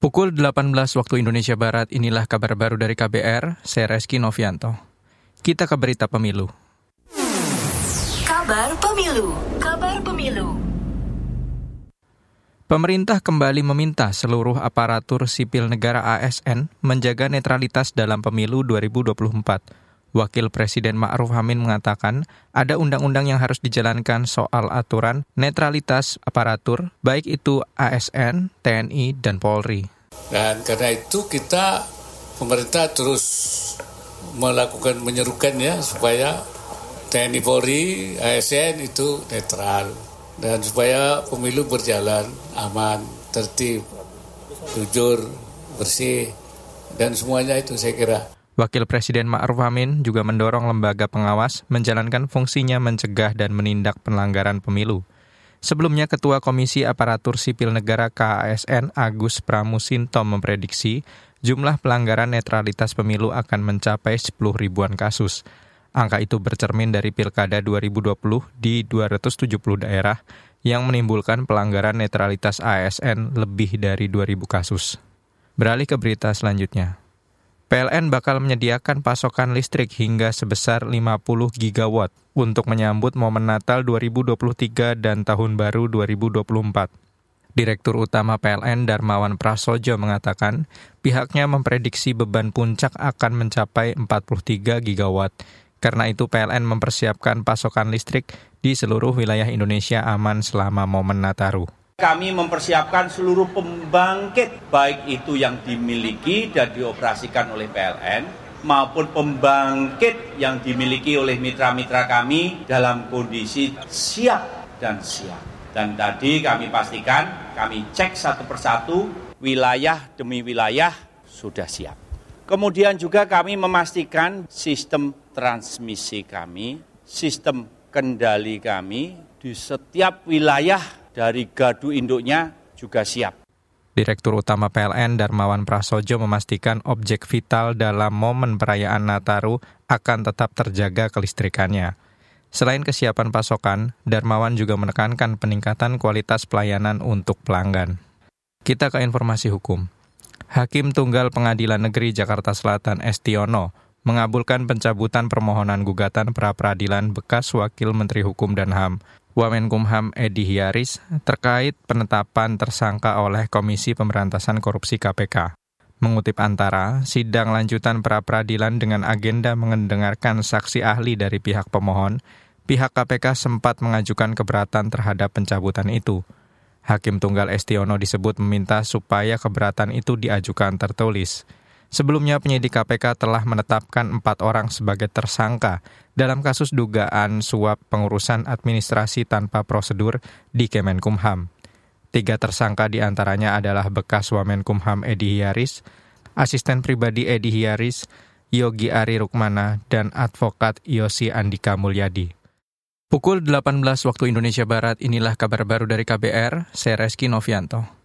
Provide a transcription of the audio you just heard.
Pukul 18 waktu Indonesia Barat, inilah kabar baru dari KBR, saya Reski Novianto. Kita ke berita pemilu. Kabar Pemilu. Kabar Pemilu. Pemerintah kembali meminta seluruh aparatur sipil negara ASN menjaga netralitas dalam pemilu 2024. Wakil Presiden Ma'ruf Amin mengatakan ada undang-undang yang harus dijalankan soal aturan netralitas aparatur, baik itu ASN, TNI, dan Polri. Dan karena itu kita pemerintah terus melakukan menyerukan ya supaya TNI Polri, ASN itu netral dan supaya pemilu berjalan aman, tertib, jujur, bersih dan semuanya itu saya kira. Wakil Presiden Ma'ruf Amin juga mendorong lembaga pengawas menjalankan fungsinya mencegah dan menindak pelanggaran pemilu. Sebelumnya, Ketua Komisi Aparatur Sipil Negara KASN Agus Pramusinto memprediksi jumlah pelanggaran netralitas pemilu akan mencapai 10 ribuan kasus. Angka itu bercermin dari Pilkada 2020 di 270 daerah yang menimbulkan pelanggaran netralitas ASN lebih dari 2.000 kasus. Beralih ke berita selanjutnya. PLN bakal menyediakan pasokan listrik hingga sebesar 50 gigawatt untuk menyambut momen Natal 2023 dan Tahun Baru 2024. Direktur Utama PLN Darmawan Prasojo mengatakan pihaknya memprediksi beban puncak akan mencapai 43 gigawatt. Karena itu PLN mempersiapkan pasokan listrik di seluruh wilayah Indonesia aman selama momen Nataru. Kami mempersiapkan seluruh pembangkit, baik itu yang dimiliki dan dioperasikan oleh PLN, maupun pembangkit yang dimiliki oleh mitra-mitra kami dalam kondisi siap dan siap. Dan tadi kami pastikan, kami cek satu persatu, wilayah demi wilayah sudah siap. Kemudian juga kami memastikan sistem transmisi kami, sistem kendali kami di setiap wilayah dari gardu induknya juga siap. Direktur Utama PLN Darmawan Prasojo memastikan objek vital dalam momen perayaan Nataru akan tetap terjaga kelistrikannya. Selain kesiapan pasokan, Darmawan juga menekankan peningkatan kualitas pelayanan untuk pelanggan. Kita ke informasi hukum. Hakim Tunggal Pengadilan Negeri Jakarta Selatan Estiono mengabulkan pencabutan permohonan gugatan pra-peradilan bekas Wakil Menteri Hukum dan HAM Wamenkumham Edi Hiaris terkait penetapan tersangka oleh Komisi Pemberantasan Korupsi KPK. Mengutip antara, sidang lanjutan pra-peradilan dengan agenda mendengarkan saksi ahli dari pihak pemohon, pihak KPK sempat mengajukan keberatan terhadap pencabutan itu. Hakim Tunggal Estiono disebut meminta supaya keberatan itu diajukan tertulis. Sebelumnya penyidik KPK telah menetapkan empat orang sebagai tersangka dalam kasus dugaan suap pengurusan administrasi tanpa prosedur di Kemenkumham. Tiga tersangka di antaranya adalah bekas Wamenkumham Edi Hiaris, asisten pribadi Edi Hiaris, Yogi Ari Rukmana, dan advokat Yosi Andika Mulyadi. Pukul 18 waktu Indonesia Barat, inilah kabar baru dari KBR, saya Reski Novianto.